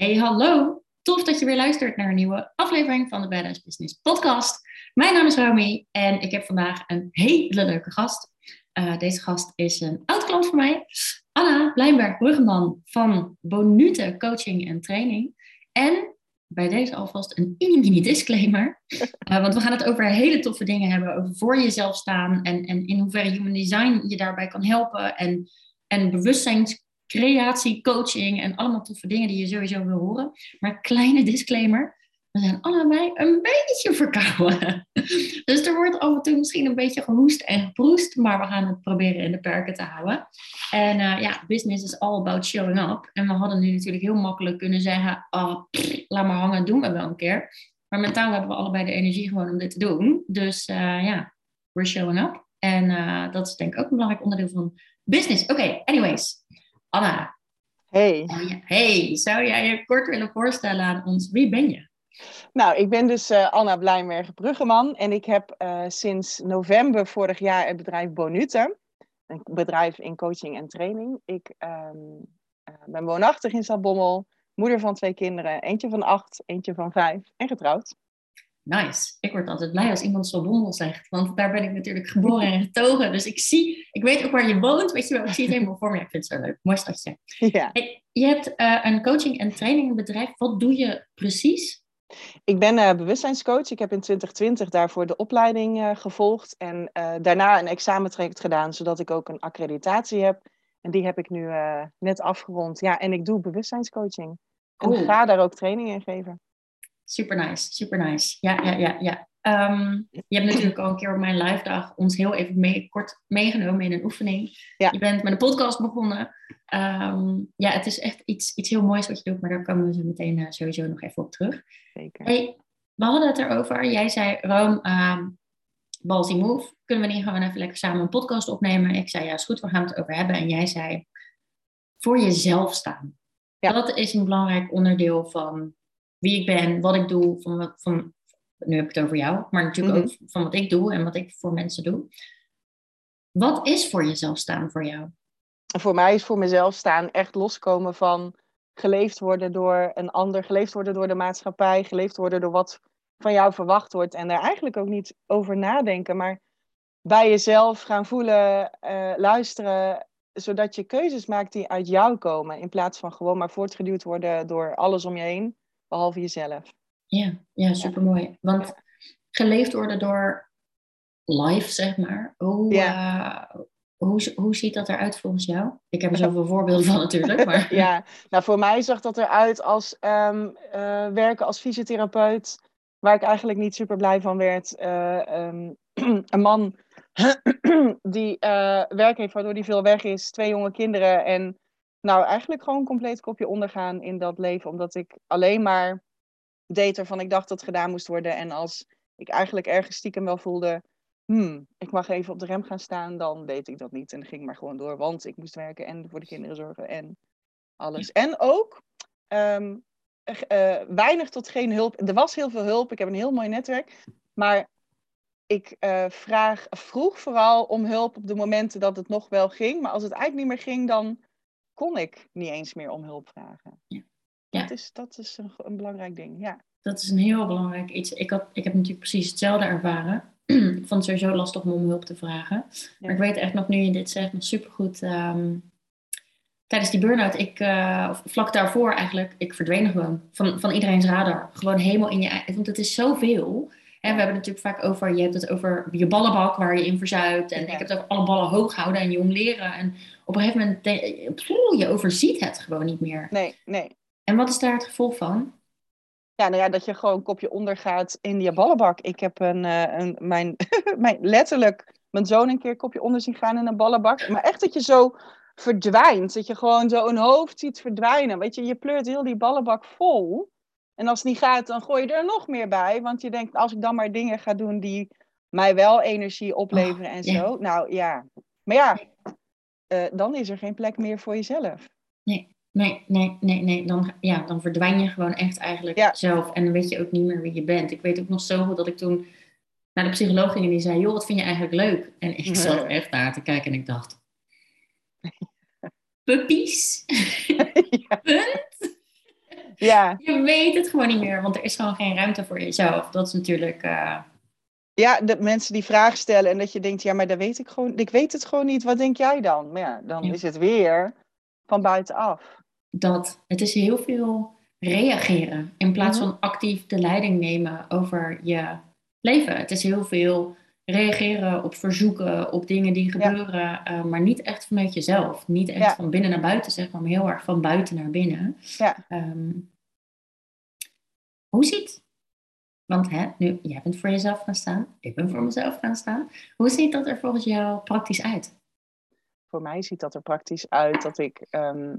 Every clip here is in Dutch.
Hey, hallo. Tof dat je weer luistert naar een nieuwe aflevering van de Badass Business Podcast. Mijn naam is Romy en ik heb vandaag een hele leuke gast. Uh, deze gast is een oud klant van mij, Anna Blijnberg-Bruggeman van Bonute Coaching en Training. En bij deze alvast een mini disclaimer. Uh, want we gaan het over hele toffe dingen hebben. Over voor jezelf staan en, en in hoeverre human design je daarbij kan helpen. En, en bewustzijnscreatie, coaching en allemaal toffe dingen die je sowieso wil horen. Maar kleine disclaimer. We zijn allebei een beetje verkouden. Dus er wordt af en toe misschien een beetje gehoest en geproest. Maar we gaan het proberen in de perken te houden. En uh, ja, business is all about showing up. En we hadden nu natuurlijk heel makkelijk kunnen zeggen: oh, laat maar hangen, doen we wel een keer. Maar mentaal hebben we allebei de energie gewoon om dit te doen. Dus uh, ja, we're showing up. En uh, dat is denk ik ook een belangrijk onderdeel van business. Oké, anyways. Anna. Hey. Hey, zou jij je kort willen voorstellen aan ons? Wie ben je? Nou, ik ben dus uh, Anna Blijmergen-Bruggeman en ik heb uh, sinds november vorig jaar het bedrijf Bonute een bedrijf in coaching en training. Ik um, uh, ben woonachtig in Zaltbommel, moeder van twee kinderen, eentje van acht, eentje van vijf en getrouwd. Nice. Ik word altijd blij als iemand Zaltbommel zegt, want daar ben ik natuurlijk geboren en getogen. Dus ik zie, ik weet ook waar je woont, weet je wel, ik zie het helemaal voor me. Ja, ik vind het zo leuk. Mooi stadje. Ja. Hey, je hebt uh, een coaching en training bedrijf. Wat doe je precies? Ik ben uh, bewustzijnscoach. Ik heb in 2020 daarvoor de opleiding uh, gevolgd en daarna een examentraject gedaan, zodat ik ook een accreditatie heb. En die heb ik nu net afgerond. Ja, en ik doe bewustzijnscoaching. En oh. ga daar ook training in geven. Super nice, super nice. Ja, ja, ja, ja. Um, je hebt natuurlijk al een keer op mijn live dag ons heel even mee, kort meegenomen in een oefening. Ja. Je bent met een podcast begonnen. Um, ja, het is echt iets, iets heel moois wat je doet, maar daar komen we zo meteen uh, sowieso nog even op terug. Zeker. Hey, we hadden het erover. Jij zei, Room, um, Ballsy Move, kunnen we niet gewoon even lekker samen een podcast opnemen? Ik zei, ja, is goed, we gaan het over hebben. En jij zei, voor jezelf staan. Ja. Dat is een belangrijk onderdeel van wie ik ben, wat ik doe, van, van nu heb ik het over jou, maar natuurlijk mm-hmm. ook van wat ik doe en wat ik voor mensen doe. Wat is voor jezelf staan voor jou? Voor mij is voor mezelf staan echt loskomen van geleefd worden door een ander, geleefd worden door de maatschappij, geleefd worden door wat van jou verwacht wordt en daar eigenlijk ook niet over nadenken, maar bij jezelf gaan voelen, uh, luisteren, zodat je keuzes maakt die uit jou komen, in plaats van gewoon maar voortgeduwd worden door alles om je heen, behalve jezelf. Ja, ja supermooi. Want geleefd worden door live, zeg maar. Hoe, ja. uh, hoe, hoe ziet dat eruit volgens jou? Ik heb er zoveel voorbeelden van natuurlijk. Maar... ja, nou voor mij zag dat eruit als um, uh, werken als fysiotherapeut. Waar ik eigenlijk niet super blij van werd. Uh, um, een man die werk heeft waardoor hij veel weg is. Twee jonge kinderen. En nou eigenlijk gewoon een compleet kopje ondergaan in dat leven. Omdat ik alleen maar deed waarvan ik dacht dat het gedaan moest worden. En als ik eigenlijk ergens stiekem wel voelde, hmm, ik mag even op de rem gaan staan, dan deed ik dat niet. En ging maar gewoon door, want ik moest werken en voor de kinderen zorgen en alles. En ook um, uh, weinig tot geen hulp. Er was heel veel hulp, ik heb een heel mooi netwerk. Maar ik uh, vraag, vroeg vooral om hulp op de momenten dat het nog wel ging. Maar als het eigenlijk niet meer ging, dan kon ik niet eens meer om hulp vragen. Ja. Ja. Dat is, dat is een, een, belangrijk ding, ja. Dat is een heel belangrijk iets. Ik, had, ik heb natuurlijk precies hetzelfde ervaren. ik vond het sowieso lastig om om hulp te vragen. Ja. Maar ik weet echt nog, nu je dit zegt, nog supergoed. Um, tijdens die burn-out, ik, uh, of vlak daarvoor eigenlijk, ik verdween gewoon van, van iedereen's radar. Gewoon helemaal in je eigen... Want het is zoveel. En we hebben het natuurlijk vaak over, je hebt het over je ballenbak waar je in verzuipt. En ik heb het over alle ballen hoog houden en jong leren. En op een gegeven moment, de, je overziet het gewoon niet meer. Nee, nee. En wat is daar het gevolg van? Ja, nou ja, dat je gewoon een kopje ondergaat in die ballenbak. Ik heb een, uh, een, mijn, mijn, letterlijk mijn zoon een keer een kopje onder zien gaan in een ballenbak. Maar echt dat je zo verdwijnt. Dat je gewoon zo een hoofd ziet verdwijnen. Weet je, je pleurt heel die ballenbak vol. En als het niet gaat, dan gooi je er nog meer bij. Want je denkt, als ik dan maar dingen ga doen die mij wel energie opleveren oh, en zo. Nou ja, maar ja, uh, dan is er geen plek meer voor jezelf. Nee. Nee, nee, nee, nee. Dan, ja, dan verdwijn je gewoon echt eigenlijk ja. zelf. En dan weet je ook niet meer wie je bent. Ik weet ook nog zo goed dat ik toen naar de psycholoog ging en die zei: Joh, wat vind je eigenlijk leuk? En ik zat echt naar te kijken en ik dacht: Puppies? ja. Ja. Je weet het gewoon niet meer, want er is gewoon geen ruimte voor jezelf. Dat is natuurlijk. Uh... Ja, de mensen die vragen stellen en dat je denkt, ja, maar dat weet ik gewoon. Ik weet het gewoon niet. Wat denk jij dan? Maar ja, dan is het weer van buitenaf. Dat het is heel veel reageren in plaats mhm. van actief de leiding nemen over je leven. Het is heel veel reageren op verzoeken, op dingen die gebeuren, eh, maar niet echt vanuit jezelf. Niet echt van binnen naar buiten, zeg maar, maar heel erg van buiten naar binnen. Ja. Ehm, hoe ziet, want hè, nu, jij bent voor jezelf gaan staan, ik ben voor mezelf gaan staan. Hoe ziet dat er volgens jou praktisch uit? Voor mij ziet dat er praktisch uit dat ik ehm,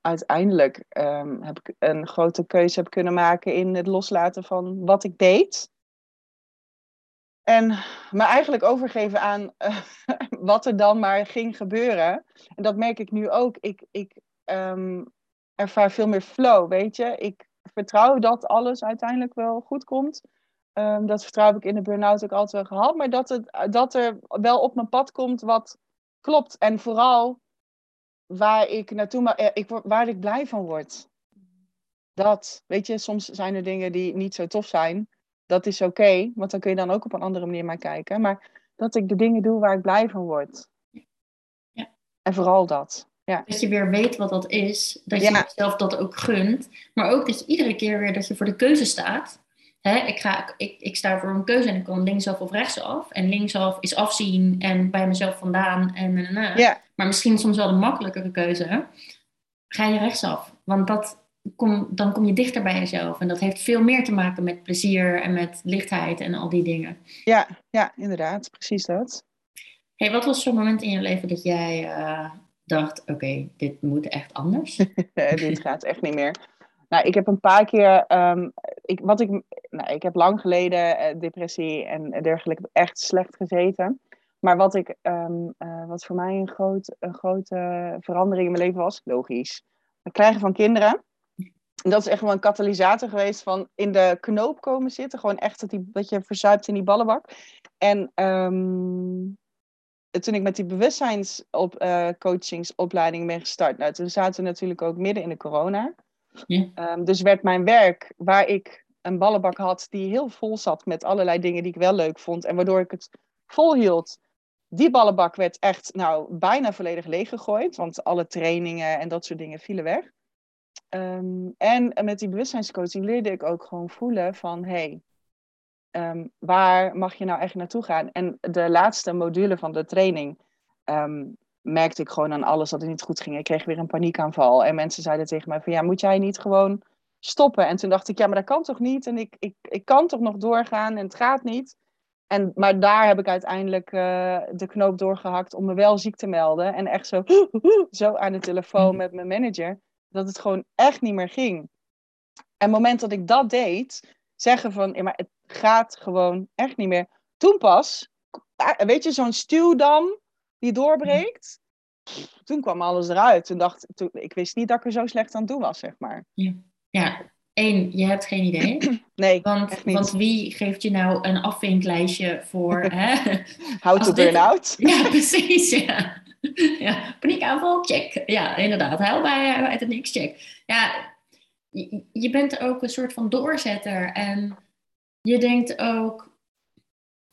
uiteindelijk um, heb ik een grote keuze heb kunnen maken in het loslaten van wat ik deed. En me eigenlijk overgeven aan uh, wat er dan maar ging gebeuren. En dat merk ik nu ook. Ik, ik um, ervaar veel meer flow, weet je. Ik vertrouw dat alles uiteindelijk wel goed komt. Um, dat vertrouw ik in de burn-out ook altijd wel gehad. Maar dat, het, dat er wel op mijn pad komt wat klopt. En vooral waar ik naartoe, maar, eh, ik, waar ik blij van word. Dat, weet je, soms zijn er dingen die niet zo tof zijn dat is oké, want dan kun je dan ook op een andere manier naar kijken. Maar dat ik de dingen doe waar ik blij van word. Ja. En vooral dat. Ja. Dat je weer weet wat dat is. Dat je jezelf dat ook gunt. Maar ook dat je iedere keer weer dat je voor de keuze staat. Hè, ik, ga, ik, ik sta voor een keuze en ik kan linksaf of rechtsaf. En linksaf is afzien en bij mezelf vandaan. En, en, en, ja. Maar misschien soms wel de makkelijkere keuze. Ga je rechtsaf. Want dat, kom, dan kom je dichter bij jezelf. En dat heeft veel meer te maken met plezier en met lichtheid en al die dingen. Ja, ja inderdaad, precies dat. Hey, wat was zo'n moment in je leven dat jij uh, dacht: oké, dit moet echt anders? dit gaat echt niet meer. Nou, ik heb een paar keer, um, ik, wat ik, nou, ik heb lang geleden uh, depressie en dergelijke echt slecht gezeten. Maar wat, ik, um, uh, wat voor mij een, groot, een grote verandering in mijn leven was, logisch. Het krijgen van kinderen dat is echt wel een katalysator geweest van in de knoop komen zitten. Gewoon echt dat, die, dat je verzuipt in die ballenbak. En um, toen ik met die bewustzijnscoachingsopleiding uh, ben gestart, nou, toen zaten we natuurlijk ook midden in de corona. Ja. Um, dus werd mijn werk, waar ik een ballenbak had die heel vol zat met allerlei dingen die ik wel leuk vond. En waardoor ik het vol hield. Die ballenbak werd echt nou, bijna volledig leeggegooid. Want alle trainingen en dat soort dingen vielen weg. Ehm, en met die bewustzijnscoaching leerde ik ook gewoon voelen van hey, um, waar mag je nou echt naartoe gaan? En de laatste module van de training um, merkte ik gewoon aan alles dat het niet goed ging. Ik kreeg weer een paniekaanval. En mensen zeiden tegen mij van ja, moet jij niet gewoon stoppen? En toen dacht ik, ja, maar dat kan toch niet? En ik, ik, ik kan toch nog doorgaan en het gaat niet. En, maar daar heb ik uiteindelijk uh, de knoop doorgehakt om me wel ziek te melden. En echt zo, zo aan de telefoon mm. met mijn manager dat het gewoon echt niet meer ging. En het moment dat ik dat deed, zeggen van, ja, maar het gaat gewoon echt niet meer. Toen pas, ah, weet je, zo'n stuwdam die doorbreekt. Toen kwam alles eruit. Toen dacht toen, ik wist niet dat ik er zo slecht aan toe was, zeg maar. Ja, ja. één, je hebt geen idee. Nee, want, want wie geeft je nou een afvinklijstje voor... hè? How to burn out. Ja, precies, ja. ja, paniekaanval, check. Ja, inderdaad. Huil bij uit het niks, check. Ja, je, je bent ook een soort van doorzetter. En je denkt ook,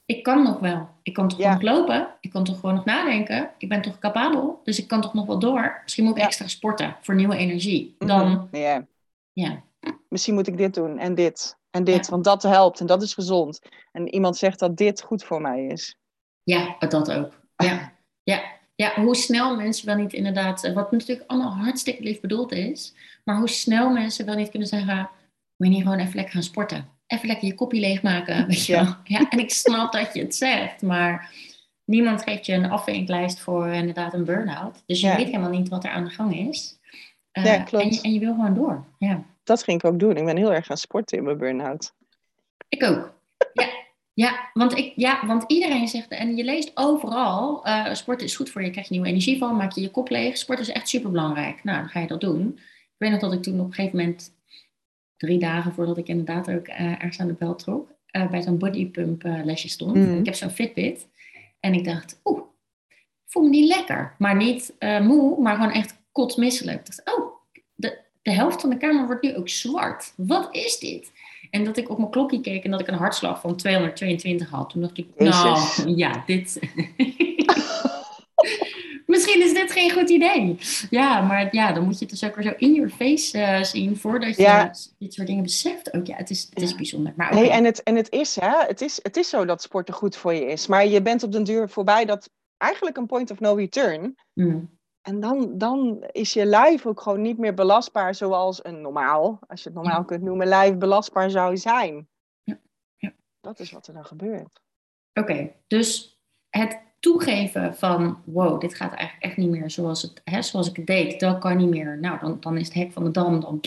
ik kan nog wel. Ik kan toch nog lopen? Ik kan toch gewoon nog nadenken? Ik ben toch capabel? Dus ik kan toch nog wel door? Misschien moet ik extra sporten voor nieuwe energie. Mhm. Dan, ja. ja. Misschien moet ik dit doen en dit en dit, want dat helpt en dat is gezond. En iemand zegt dat dit goed voor mij is. Ja, dat ook. Ja, ja ja, hoe snel mensen wel niet inderdaad, eh, wat natuurlijk allemaal hartstikke lief bedoeld is, maar hoe snel mensen wel niet kunnen zeggen, moet je niet gewoon even lekker gaan sporten? Even lekker je kopje leegmaken, weet je ja. ja. En ik snap dat je het zegt, maar niemand geeft je een afvinklijst voor inderdaad een burn-out. Dus je weet helemaal niet wat er aan de gang is. Uh, ja, klopt. En je, en je, wil gewoon door. Ja. Dat ging ik ook doen. Ik ben heel erg gaan sporten in mijn burn-out. Ik ook. Ja, ja, want, ik, ja, want iedereen zegt, en je leest overal, uh, sport is goed voor je, je krijgt nieuwe energie van, maak je je kop leeg. Sport is echt super belangrijk. Nou, dan ga je dat doen. Ik weet nog dat ik toen op een gegeven moment, drie dagen voordat ik inderdaad ook uh, ergens aan de bel trok, uh, bij zo'n bodypump lesje stond. Mhm. Ik heb zo'n Fitbit. En ik dacht, oeh, voel me niet lekker. Maar niet moe, maar gewoon echt kotsmisselijk. Ik dacht, oh, de, de helft van de kamer wordt nu ook zwart. Wat is dit? En dat ik op mijn klokje keek en dat ik een hartslag van 222 had. Toen dacht ik, nou ja, dit... Misschien is dit geen goed idee. Ja, maar ja, dan moet je het dus ook weer zo in your face uh, zien voordat je dit soort dingen beseft. Ook ja, het is, het is bijzonder. Maar okay. en, het, en het, is, hè, het, is, het is zo dat sporten goed voor je is. Maar je bent op den duur voorbij dat eigenlijk een point of no return. Mm. En dan, dan is je lijf ook gewoon niet meer belastbaar zoals een normaal, als je het normaal kunt noemen, lijf belastbaar zou zijn. Ja. ja. Dat is wat er dan gebeurt. Oké, dus het toegeven van wow, dit gaat eigenlijk echt niet meer zoals, het, hè, zoals ik het deed, dat kan niet meer. Nou, dan, dan is het hek van de dam, dan,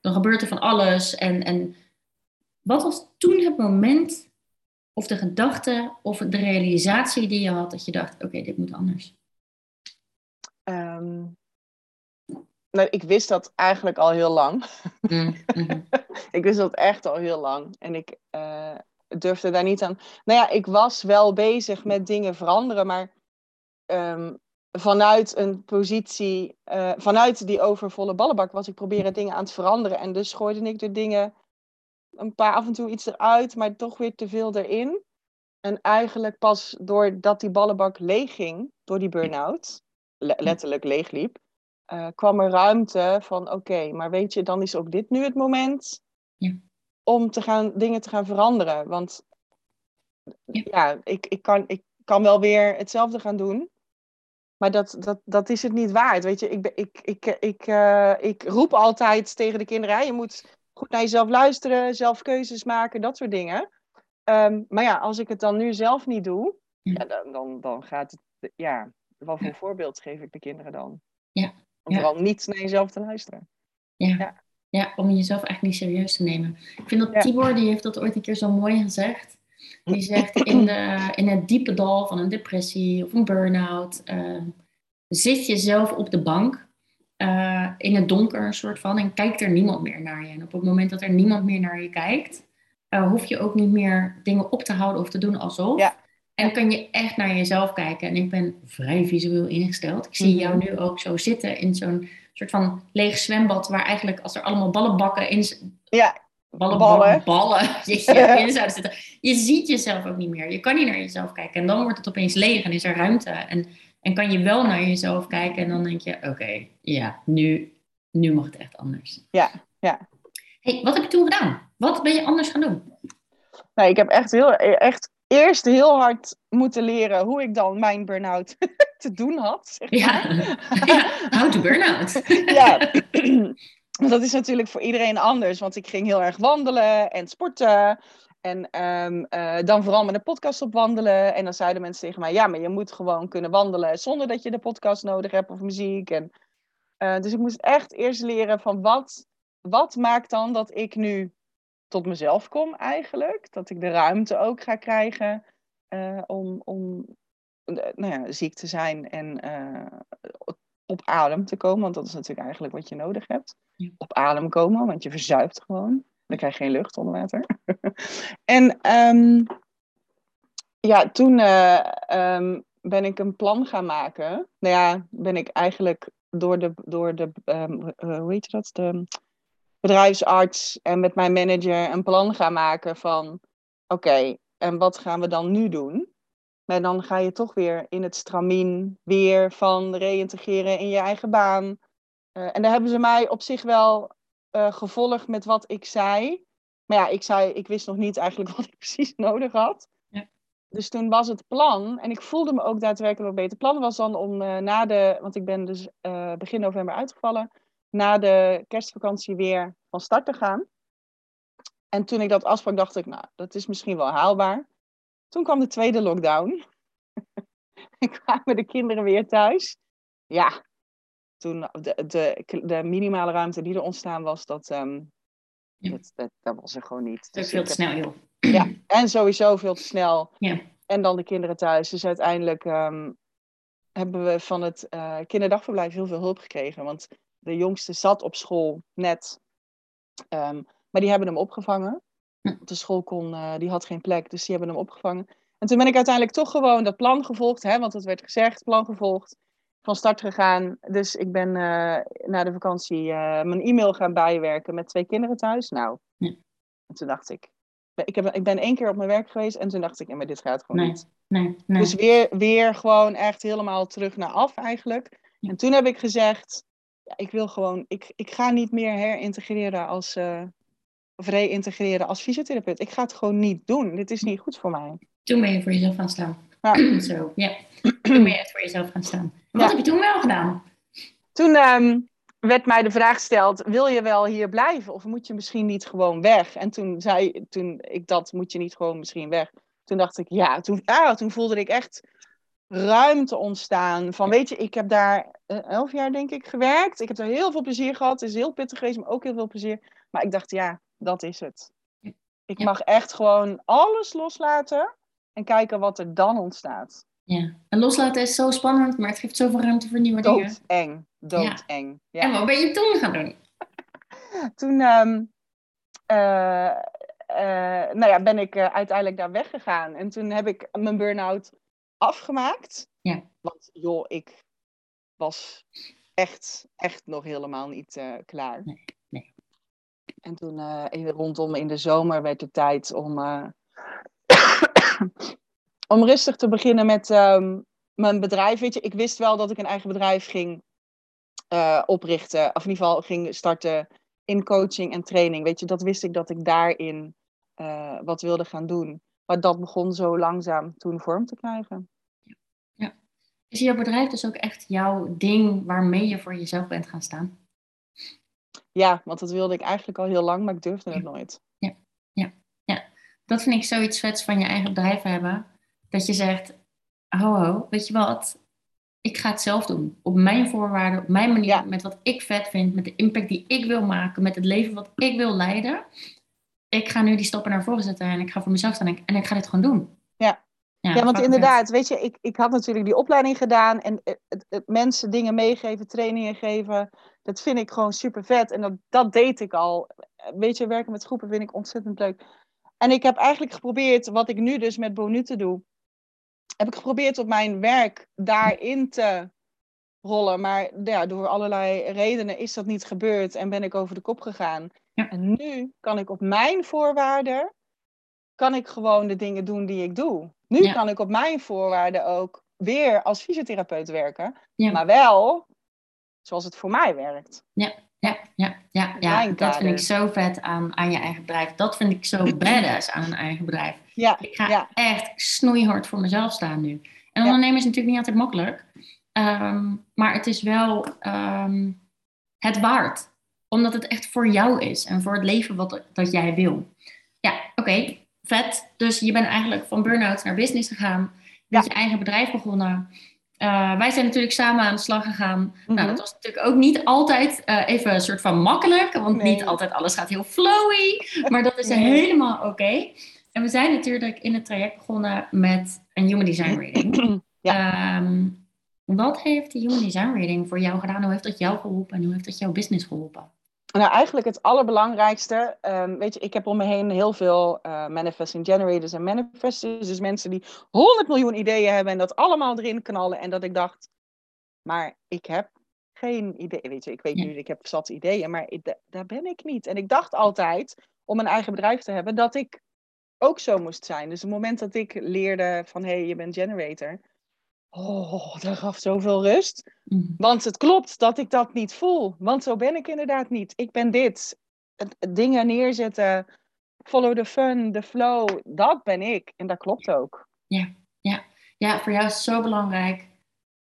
dan gebeurt er van alles. En, en wat was toen het moment of de gedachte of de realisatie die je had dat je dacht, oké, dit moet anders? Um, nou, ik wist dat eigenlijk al heel lang. Mm, mhm. ik wist dat echt al heel lang. En ik uh, durfde daar niet aan. Nou ja, ik was wel bezig met dingen veranderen, maar um, vanuit een positie, uh, vanuit die overvolle ballenbak was ik proberen dingen aan te veranderen. En dus gooide ik de dingen een paar af en toe iets eruit, maar toch weer te veel erin. En eigenlijk pas doordat die ballenbak leeg ging, door die burn-out, letterlijk leegliep, uh, kwam er ruimte van oké, maar weet je, dan is ook dit nu het moment ja. om te gaan, dingen te gaan veranderen. Want ja, ja ik, ik, kan, ik kan wel weer hetzelfde gaan doen. Maar dat, dat, dat is het niet waard. Weet je, ik, ik, ik, ik, uh, ik roep altijd tegen de kinderen: je moet goed naar jezelf luisteren, zelf keuzes maken, dat soort dingen. Um, maar ja, als ik het dan nu zelf niet doe, ja. dan, dan, dan gaat het. Ja, wat voor voorbeeld geef ik de kinderen dan? Ja. Om vooral niet naar jezelf te luisteren. Ja. ja. ja. om jezelf eigenlijk niet serieus te nemen. Ik vind dat Tibor, die heeft dat ooit een keer zo mooi gezegd. Die zegt in, de, in het diepe dal van een depressie of een burn-out, uh, zit je zelf op de bank uh, in het donker een soort van en kijkt er niemand meer naar je. En op het moment dat er niemand meer naar je kijkt, uh, hoef je ook niet meer dingen op te houden of te doen alsof. Ja. En kan je echt naar jezelf kijken. En ik ben vrij visueel ingesteld. Ik zie jou mhm. nu ook zo zitten in zo'n soort van leeg zwembad. Waar eigenlijk als er allemaal ballenbakken in... Ja, ballen, ballen. ballen je, in zouden zitten. Je ziet jezelf ook niet meer. Je kan niet naar jezelf kijken. En dan wordt het opeens leeg en is er ruimte. En, en kan je wel naar jezelf kijken. En dan denk je, oké, ja, nu, nu mag het echt anders. Ja, ja. Hey, wat heb je toen gedaan? Wat ben je anders gaan doen? Nou, ik heb echt, heel, echt eerst heel hard moeten leren hoe ik dan mijn burn-out te doen had. Zeg maar. ja. ja, how to burn-out. ja, dat is natuurlijk voor iedereen anders, want ik ging heel erg wandelen en sporten. En ehm, eh, dan vooral met een podcast op wandelen. En dan zeiden mensen tegen mij: Ja, maar je moet gewoon kunnen wandelen zonder dat je de podcast nodig hebt of muziek. En, uh, dus ik moest echt eerst leren van wat, wat maakt dan dat ik nu tot mezelf kom eigenlijk. Dat ik de ruimte ook ga krijgen uh, om, om nou ja, ziek te zijn en uh, op adem te komen. Want dat is natuurlijk eigenlijk wat je nodig hebt. Op adem komen, want je verzuipt gewoon. Dan krijg je geen lucht onder water. en um, ja, toen uh, um, ben ik een plan gaan maken. Nou ja, ben ik eigenlijk door de, door de um, hoe heet dat? De bedrijfsarts en met mijn manager een plan gaan maken van oké, en wat gaan we dan nu doen? Maar dan ga je toch weer in het stramien weer van reïntegreren in je eigen baan. Uh, en daar hebben ze mij op zich wel uh, gevolgd met wat ik zei. Maar ja, ik zei, ik wist nog niet eigenlijk wat ik precies nodig had. Ja. Dus toen was het plan, en ik voelde me ook daadwerkelijk beter. Het plan was dan om uh, na de, want ik ben dus begin november uitgevallen na de kerstvakantie weer van start te gaan. En toen ik dat afsprak, dacht ik, nou, dat is misschien wel haalbaar. Toen kwam de tweede lockdown. en kwamen de kinderen weer thuis. Ja, toen de, de, de minimale ruimte die er ontstaan was, dat, um, dat, dat, dat, was er gewoon niet. Dus veel te snel, joh. Ja, en sowieso veel te snel. Ja. En dan de kinderen thuis. Dus uiteindelijk um, hebben we van het uh, kinderdagverblijf heel veel hulp gekregen. Want de jongste zat op school net. Um, maar die hebben hem opgevangen. Hm. De school kon, uh, die had geen plek, dus die hebben hem opgevangen. En toen ben ik uiteindelijk toch gewoon dat plan gevolgd, hè, want het werd gezegd, plan gevolgd. van start gegaan. Dus ik ben uh, na de vakantie uh, mijn e-mail gaan bijwerken met twee kinderen thuis. Nou, ja. en toen dacht ik, ik, heb, ik ben één keer op mijn werk geweest en toen dacht ik, ja, maar dit gaat gewoon nee, niet. Nee, nee. Dus weer, weer gewoon echt helemaal terug naar af eigenlijk. En toen heb ik gezegd, ja, ik wil gewoon, ik, ik ga niet meer herintegreren als, uh, of reïntegreren als fysiotherapeut. Ik ga het gewoon niet doen. Dit is niet goed voor mij. Toen ben je voor jezelf gaan staan. Ja. Zo, ja. Toen ben je echt voor jezelf gaan staan. Wat ja. heb je toen wel gedaan? Toen um, werd mij de vraag gesteld, wil je wel hier blijven of moet je misschien niet gewoon weg? En toen zei toen ik dat, moet je niet gewoon misschien weg? Toen dacht ik, ja, toen, ah, toen voelde ik echt ruimte ontstaan. Van weet je, ik heb daar elf jaar denk ik gewerkt. Ik heb er heel veel plezier gehad. Het is heel pittig geweest, maar ook heel veel plezier. Maar ik dacht, ja, dat is het. Ik mag echt gewoon alles loslaten en kijken wat er dan ontstaat. Ja, en loslaten is zo spannend, maar het geeft zoveel ruimte voor nieuwe dingen. Doodeng, doodeng. Ja. En wat ben je toen gaan doen? toen um, uh, uh, nou ja, ben ik uh, uiteindelijk daar weggegaan. En toen heb ik mijn burn-out afgemaakt. Ja. Want joh, ik was echt, echt nog helemaal niet klaar. Nee, nee. En toen rondom in de zomer werd het tijd om om rustig te beginnen met um, mijn bedrijf. Weet je, ik wist wel dat ik een eigen bedrijf ging uh, oprichten. Of in ieder geval ging starten in coaching en training. Weet je, dat wist ik dat ik daarin uh, wat wilde gaan doen. Maar dat begon zo langzaam toen vorm te krijgen. Ja. Is jouw bedrijf dus ook echt jouw ding waarmee je voor jezelf bent gaan staan? Ja, want dat wilde ik eigenlijk al heel lang, maar ik durfde het nooit. Ja, ja, ja. Dat vind ik zoiets vets van je eigen bedrijf hebben dat je zegt, ho ho, weet je wat, ik ga het zelf doen. Op mijn voorwaarden, op mijn manier, met wat ik vet vind, met de impact die ik wil maken, met het leven wat ik wil leiden. Ik ga nu die stappen naar voren zetten en ik ga voor mezelf staan en, en ik ga dit gewoon doen. Ja, ja, ja want inderdaad, weet je, ik, ik had natuurlijk die opleiding gedaan en het, het, mensen dingen meegeven, trainingen geven, dat vind ik gewoon super vet. En dat, dat deed ik al. Weet je, werken met groepen vind ik ontzettend leuk. En ik heb eigenlijk geprobeerd, wat ik nu dus met Bonute doe, heb ik geprobeerd op mijn werk daarin te rollen. Maar ja, door allerlei redenen is dat niet gebeurd en ben ik over de kop gegaan. Ja. En nu kan ik op mijn voorwaarden, kan ik gewoon de dingen doen die ik doe. Nu Ja. kan ik op mijn voorwaarden ook weer als fysiotherapeut werken. Ja. Maar wel zoals het voor mij werkt. Ja, ja, ja, ja. Mijn dat vind ik zo vet aan, aan je eigen bedrijf. Dat vind ik zo badass aan een eigen bedrijf. Ja, Ik ga ja, echt snoeihard voor mezelf staan nu. En Ja. ondernemen is natuurlijk niet altijd makkelijk. Ehm, maar het is wel ehm, het waard. Omdat het echt voor jou is. En voor het leven wat dat jij wil. Ja, oké. vet. Dus je bent eigenlijk van burn-out naar business gegaan. Met je eigen bedrijf begonnen. Eh, wij zijn natuurlijk samen aan de slag gegaan. Nou, Mhm. dat was natuurlijk ook niet altijd eh, even een soort van makkelijk. Want Nee. niet altijd alles gaat heel flowy. Maar dat is Nee. helemaal oké. En we zijn natuurlijk in het traject begonnen met een Human Design Reading. Ehm, wat heeft de Human Design Reading voor jou gedaan? Hoe heeft dat jou geholpen en hoe heeft dat jouw business geholpen? Nou, eigenlijk het allerbelangrijkste. ehm, weet je, ik heb om me heen heel veel eh, manifesting generators en manifestors. Dus mensen die 100 miljoen ideeën hebben en dat allemaal erin knallen. En dat ik dacht, maar ik heb geen idee. Weet je, ik weet nu, ik heb zat ideeën, maar ik- daar ben ik niet. En ik dacht altijd, om een eigen bedrijf te hebben, dat ik ook zo moest zijn. Dus het moment dat ik leerde van, hé, hey, je bent generator. Oh, dat gaf zoveel rust. Mhm. Want het klopt dat ik dat niet voel. Want zo ben ik inderdaad niet. Ik ben dit. Dingen neerzetten. Follow the fun, the flow. Dat ben ik. En dat klopt ook. Ja, voor jou is het zo belangrijk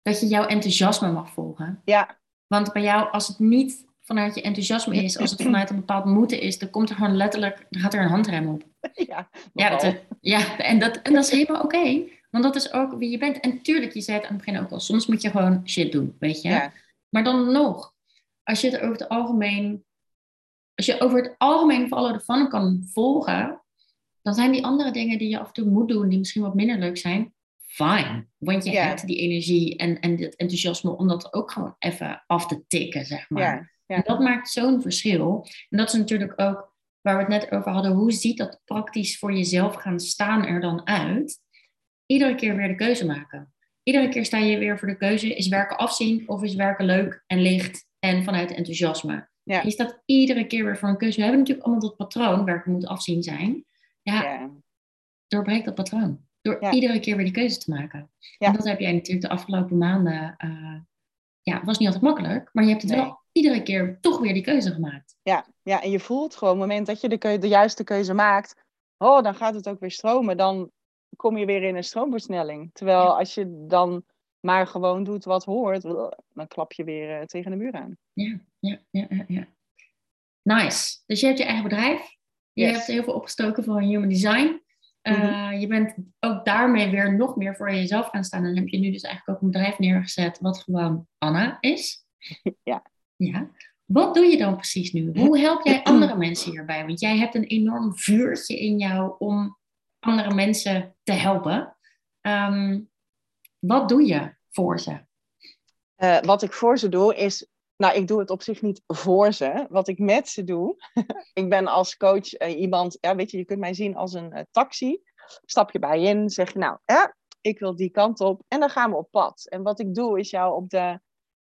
dat je jouw enthousiasme mag volgen. Ja, Want bij jou, als het niet vanuit je enthousiasme is, als het vanuit een bepaald moeten is, dan komt er gewoon letterlijk, dan gaat er een handrem op. ja. Ja, dat, ja en, dat, en dat is helemaal oké. Want dat is ook wie je bent. En tuurlijk, je zei het aan het begin ook al, soms moet je gewoon shit doen, weet je. ja. Maar dan nog, als je het over het algemeen, als je over het algemeen follow the fun kan volgen, dan zijn die andere dingen die je af en toe moet doen, die misschien wat minder leuk zijn, fine. Want je Ja. hebt die energie en, en het enthousiasme om dat ook gewoon even af te tikken, zeg maar. ja. Ja. En dat maakt zo'n verschil. En dat is natuurlijk ook waar we het net over hadden. Hoe ziet dat praktisch voor jezelf gaan staan er dan uit? Iedere keer weer de keuze maken. iedere keer sta je weer voor de keuze: is werken afzien of is werken leuk en licht en vanuit enthousiasme? Ja. Je staat iedere keer weer voor een keuze. We hebben natuurlijk allemaal dat patroon, werken moet afzien zijn. Ja, Ja. doorbreek dat patroon. Door Ja. iedere keer weer die keuze te maken. Ja. En dat heb jij natuurlijk de afgelopen maanden. eh, ja, het was niet altijd makkelijk, maar je hebt het Nee. wel iedere keer toch weer die keuze gemaakt. Ja, ja, en je voelt gewoon, op het moment dat je de, de juiste keuze maakt, oh, dan gaat het ook weer stromen. Dan kom je weer in een stroomversnelling. Terwijl Ja. als je dan maar gewoon doet wat hoort, dan klap je weer eh, tegen de muur aan. Ja, ja, ja, ja. Nice. Dus je hebt je eigen bedrijf. Je Yes. hebt heel veel opgestoken voor human design. Eh, Mhm. Je bent ook daarmee weer nog meer voor jezelf gaan staan. En heb je nu dus eigenlijk ook een bedrijf neergezet wat gewoon Anna is. Ja. Ja. Wat doe je dan precies nu? Hoe help jij andere mensen hierbij? Want jij hebt een enorm vuurtje in jou om andere mensen te helpen. Ehm, wat doe je voor ze? Eh, wat ik voor ze doe is, nou, ik doe het op zich niet voor ze. Wat ik met ze doe, ik ben als coach eh, iemand, ja, weet je, je kunt mij zien als een eh, taxi. Stap je bij in, zeg je, nou, ja, ik wil die kant op en dan gaan we op pad. En wat ik doe is jou op de,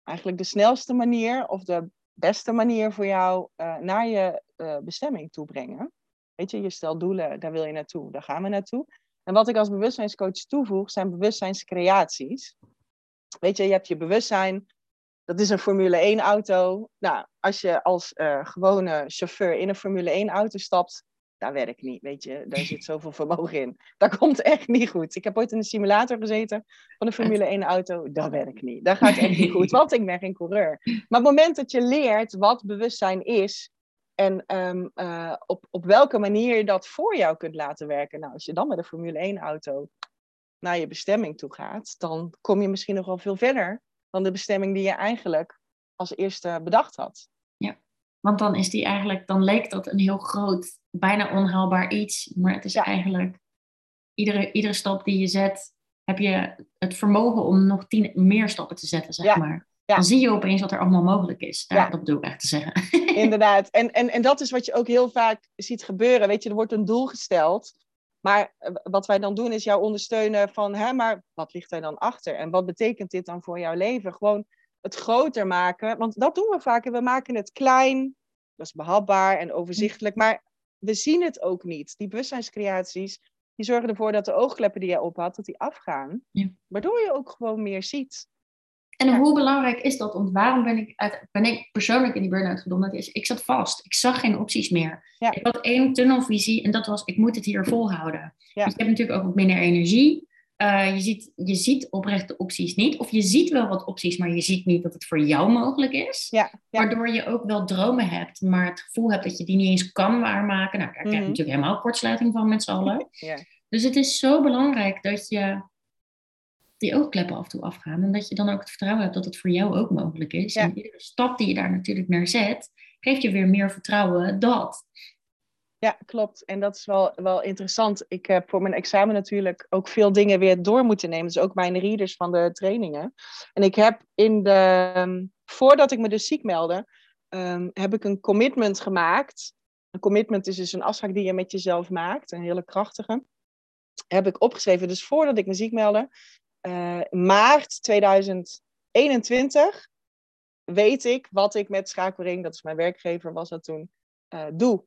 eigenlijk de snelste manier of de beste manier voor jou eh, naar je eh, bestemming toe brengen. Weet je, je stelt doelen, daar wil je naartoe, daar gaan we naartoe. En wat ik als bewustzijnscoach toevoeg, zijn bewustzijnscreaties. Weet je, je hebt je bewustzijn, dat is een Formule 1 auto. Nou, als je als eh, gewone chauffeur in een Formule 1 auto stapt, dat werkt niet, weet je. Daar zit zoveel vermogen in. Dat komt echt niet goed. Ik heb ooit in een simulator gezeten van een Formule 1 auto. Dat werkt niet. Dat gaat echt niet goed, want ik ben geen coureur. Maar op het moment dat je leert wat bewustzijn is en ehm, eh, op, op welke manier je dat voor jou kunt laten werken. Nou, als je dan met een Formule 1 auto naar je bestemming toe gaat, dan kom je misschien nog wel veel verder dan de bestemming die je eigenlijk als eerste bedacht had. Want dan is die eigenlijk, dan leek dat een heel groot, bijna onhaalbaar iets. Maar het is Ja. eigenlijk, iedere, iedere stap die je zet, heb je het vermogen om nog tien meer stappen te zetten, zeg Ja. maar. Ja. Dan zie je opeens wat er allemaal mogelijk is. Ja, Ja. Dat bedoel ik echt te zeggen. Inderdaad. En, en, en dat is wat je ook heel vaak ziet gebeuren. Weet je, er wordt een doel gesteld. Maar eh, wat wij dan doen is jou ondersteunen van, hè, maar wat ligt er dan achter? En wat betekent dit dan voor jouw leven? Gewoon het groter maken. Want dat doen we vaak. En we maken het klein. Dat is behapbaar en overzichtelijk. Maar we zien het ook niet. Die bewustzijnscreaties, die zorgen ervoor dat de oogkleppen die je op had, dat die afgaan. Ja. Waardoor je ook gewoon meer ziet. En Ja. hoe belangrijk is dat? Want waarom ben ik, uit, ben ik persoonlijk in die burn-out gedonderd? Is, ik zat vast. Ik zag geen opties meer. Ja. Ik had één tunnelvisie en dat was, ik moet het hier volhouden. Ja. Dus je hebt natuurlijk ook wat minder energie. Eh, je, ziet, je ziet oprecht de opties niet. Of je ziet wel wat opties, maar je ziet niet dat het voor jou mogelijk is. Ja, ja. Waardoor je ook wel dromen hebt, maar het gevoel hebt dat je die niet eens kan waarmaken. Nou, daar krijg je Mhm. natuurlijk helemaal kortsluiting van met z'n allen. Ja. Dus het is zo belangrijk dat je die oogkleppen af en toe afgaan. En dat je dan ook het vertrouwen hebt dat het voor jou ook mogelijk is. Ja. En iedere stap die je daar natuurlijk naar zet, geeft je weer meer vertrouwen dat. Ja, klopt. En dat is wel, wel interessant. Ik heb voor mijn examen natuurlijk ook veel dingen weer door moeten nemen. Dus ook mijn readers van de trainingen. En ik heb in de. ehm, Voordat ik me dus ziek meldde, ehm, heb ik een commitment gemaakt. Een commitment is dus een afspraak die je met jezelf maakt. Een hele krachtige. Heb ik opgeschreven. Dus voordat ik me ziek meldde, eh, maart 2021, weet ik wat ik met schakelring, dat is mijn werkgever, was dat toen, eh, doe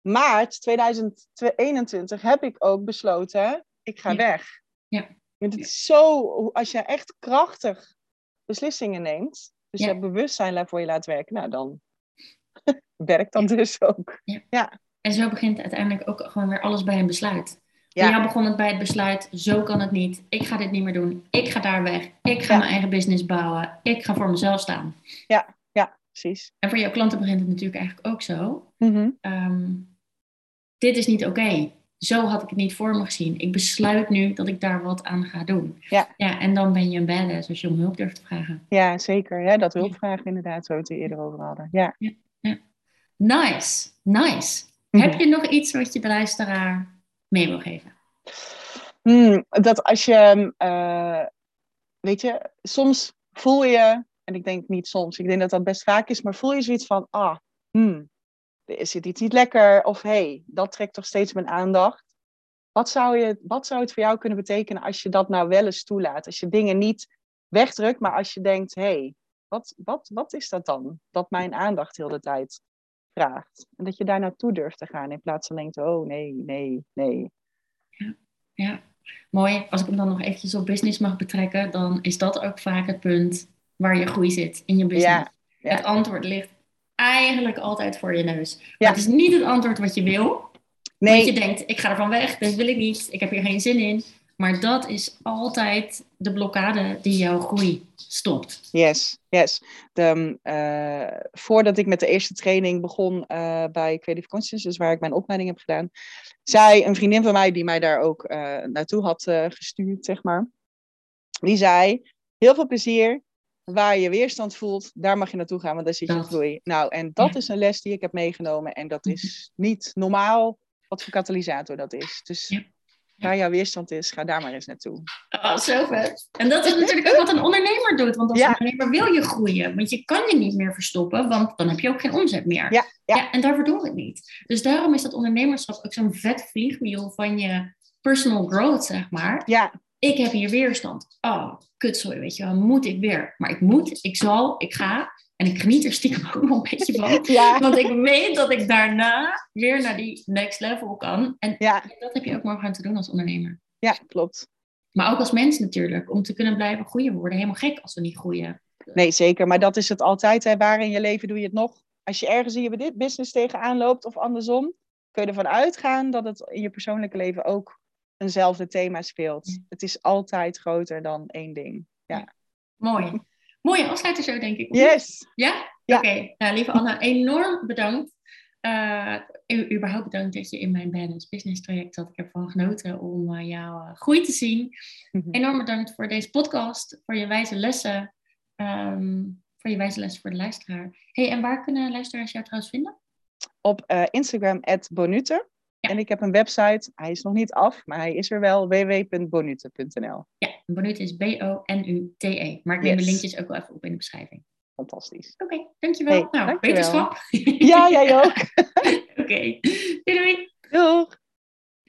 maart 2021 heb ik ook besloten, ik ga Ja. weg. Ja. Want het is zo, als je echt krachtig beslissingen neemt, dus Ja. je bewustzijn voor je laat werken, nou dan werkt dat dus ook. En zo begint uiteindelijk ook gewoon weer alles bij een besluit. Ja. Jou begon het bij het besluit, zo kan het niet. Ik ga dit niet meer doen. Ik ga daar weg. Ik ga Ja. mijn eigen business bouwen. Ik ga voor mezelf staan. Ja, precies. En voor jouw klanten begint het natuurlijk eigenlijk ook zo. Mhm. Ehm, dit is niet oké. Zo had ik het niet voor me gezien. Ik besluit nu dat ik daar wat aan ga doen. Ja. ja en dan ben je een badass als je om hulp durft te vragen. Ja, zeker. Ja, dat hulpvraag inderdaad, zo we het er eerder over hadden. Ja. Nice, nice. Mhm. Heb je nog iets wat je de luisteraar mee wil geven? Hmm, dat als je, eh, weet je, soms voel je, en ik denk niet soms, ik denk dat dat best vaak is, maar voel je zoiets van, ah, hmm, er iets niet lekker, of hey, dat trekt toch steeds mijn aandacht. Wat zou, je, wat zou het voor jou kunnen betekenen als je dat nou wel eens toelaat? Als je dingen niet wegdrukt, maar als je denkt, hey, wat, wat, wat is dat dan? Dat mijn aandacht heel de tijd vraagt. En dat je daar naartoe durft te gaan in plaats van denkt, oh nee, nee, nee. Ja, ja, mooi. Als ik hem dan nog eventjes op business mag betrekken, dan is dat ook vaak het punt waar je groei zit in je business. Ja, Het antwoord ligt eigenlijk altijd voor je neus. Ja. het is niet het antwoord wat je wil. Nee. Want je denkt, ik ga ervan weg, dit wil ik niet, ik heb hier geen zin in. Maar dat is altijd de blokkade die jouw groei stopt. Yes, yes. De, uh, voordat ik met de eerste training begon uh, bij Creative Conscience, dus waar ik mijn opleiding heb gedaan, zei een vriendin van mij, die mij daar ook uh, naartoe had gestuurd, zeg maar, die zei, heel veel plezier, waar je weerstand voelt, daar mag je naartoe gaan, want daar zit je groei. Nou, en dat is een les die ik heb meegenomen en dat is niet normaal wat voor katalysator dat is. Dus ja. Waar jouw weerstand is, ga daar maar eens naartoe. Oh, zo vet. En dat is natuurlijk ook wat een ondernemer doet. Want als ondernemer wil je groeien. Want je kan je niet meer verstoppen, want dan heb je ook geen omzet meer. Ja, ja. en daarvoor doen we het niet. Dus daarom is dat ondernemerschap ook zo'n vet vliegwiel van je personal growth, zeg maar. Ja. Ik heb hier weerstand. Oh, kutzooi, weet je wel. Moet ik weer? Maar ik moet, ik zal, ik ga. En ik geniet er stiekem ook wel een beetje van. Want ik weet dat ik daarna weer naar die next level kan. En dat heb je ook morgen aan te doen als ondernemer. Ja, klopt. Maar ook als mens natuurlijk. Om te kunnen blijven groeien. We worden helemaal gek als we niet groeien. Nee, zeker. Maar dat is het altijd. Hè. Waar in je leven doe je het nog? Als je ergens in je dit business tegenaan loopt of andersom, kun je ervan uitgaan dat het in je persoonlijke leven ook eenzelfde thema speelt. Het is altijd groter dan één ding. Ja. Mooi. Mooie afsluiter zo, denk ik. Yes. Ja? Oké. Nou, lieve Anna, enorm bedankt. Uh, überhaupt bedankt dat je in mijn Balance Business traject zat. Ik heb ervan genoten om uh, jouw uh, groei te zien. Mhm. Enorm bedankt voor deze podcast, voor je wijze lessen. Um, voor je wijze lessen voor de luisteraar. hey, en waar kunnen luisteraars jou trouwens vinden? Op Instagram, En ik heb een website, hij is nog niet af, maar hij is er wel, www.bonute.nl. Ja, Bonute is B-O-N-U-T-E. Maar ik neem de linkjes ook wel even op in de beschrijving. Fantastisch. Oké, dankjewel. Hey, nou, dankjewel. wetenschap. Ja, jij ook. Oké, doei doei. Doeg.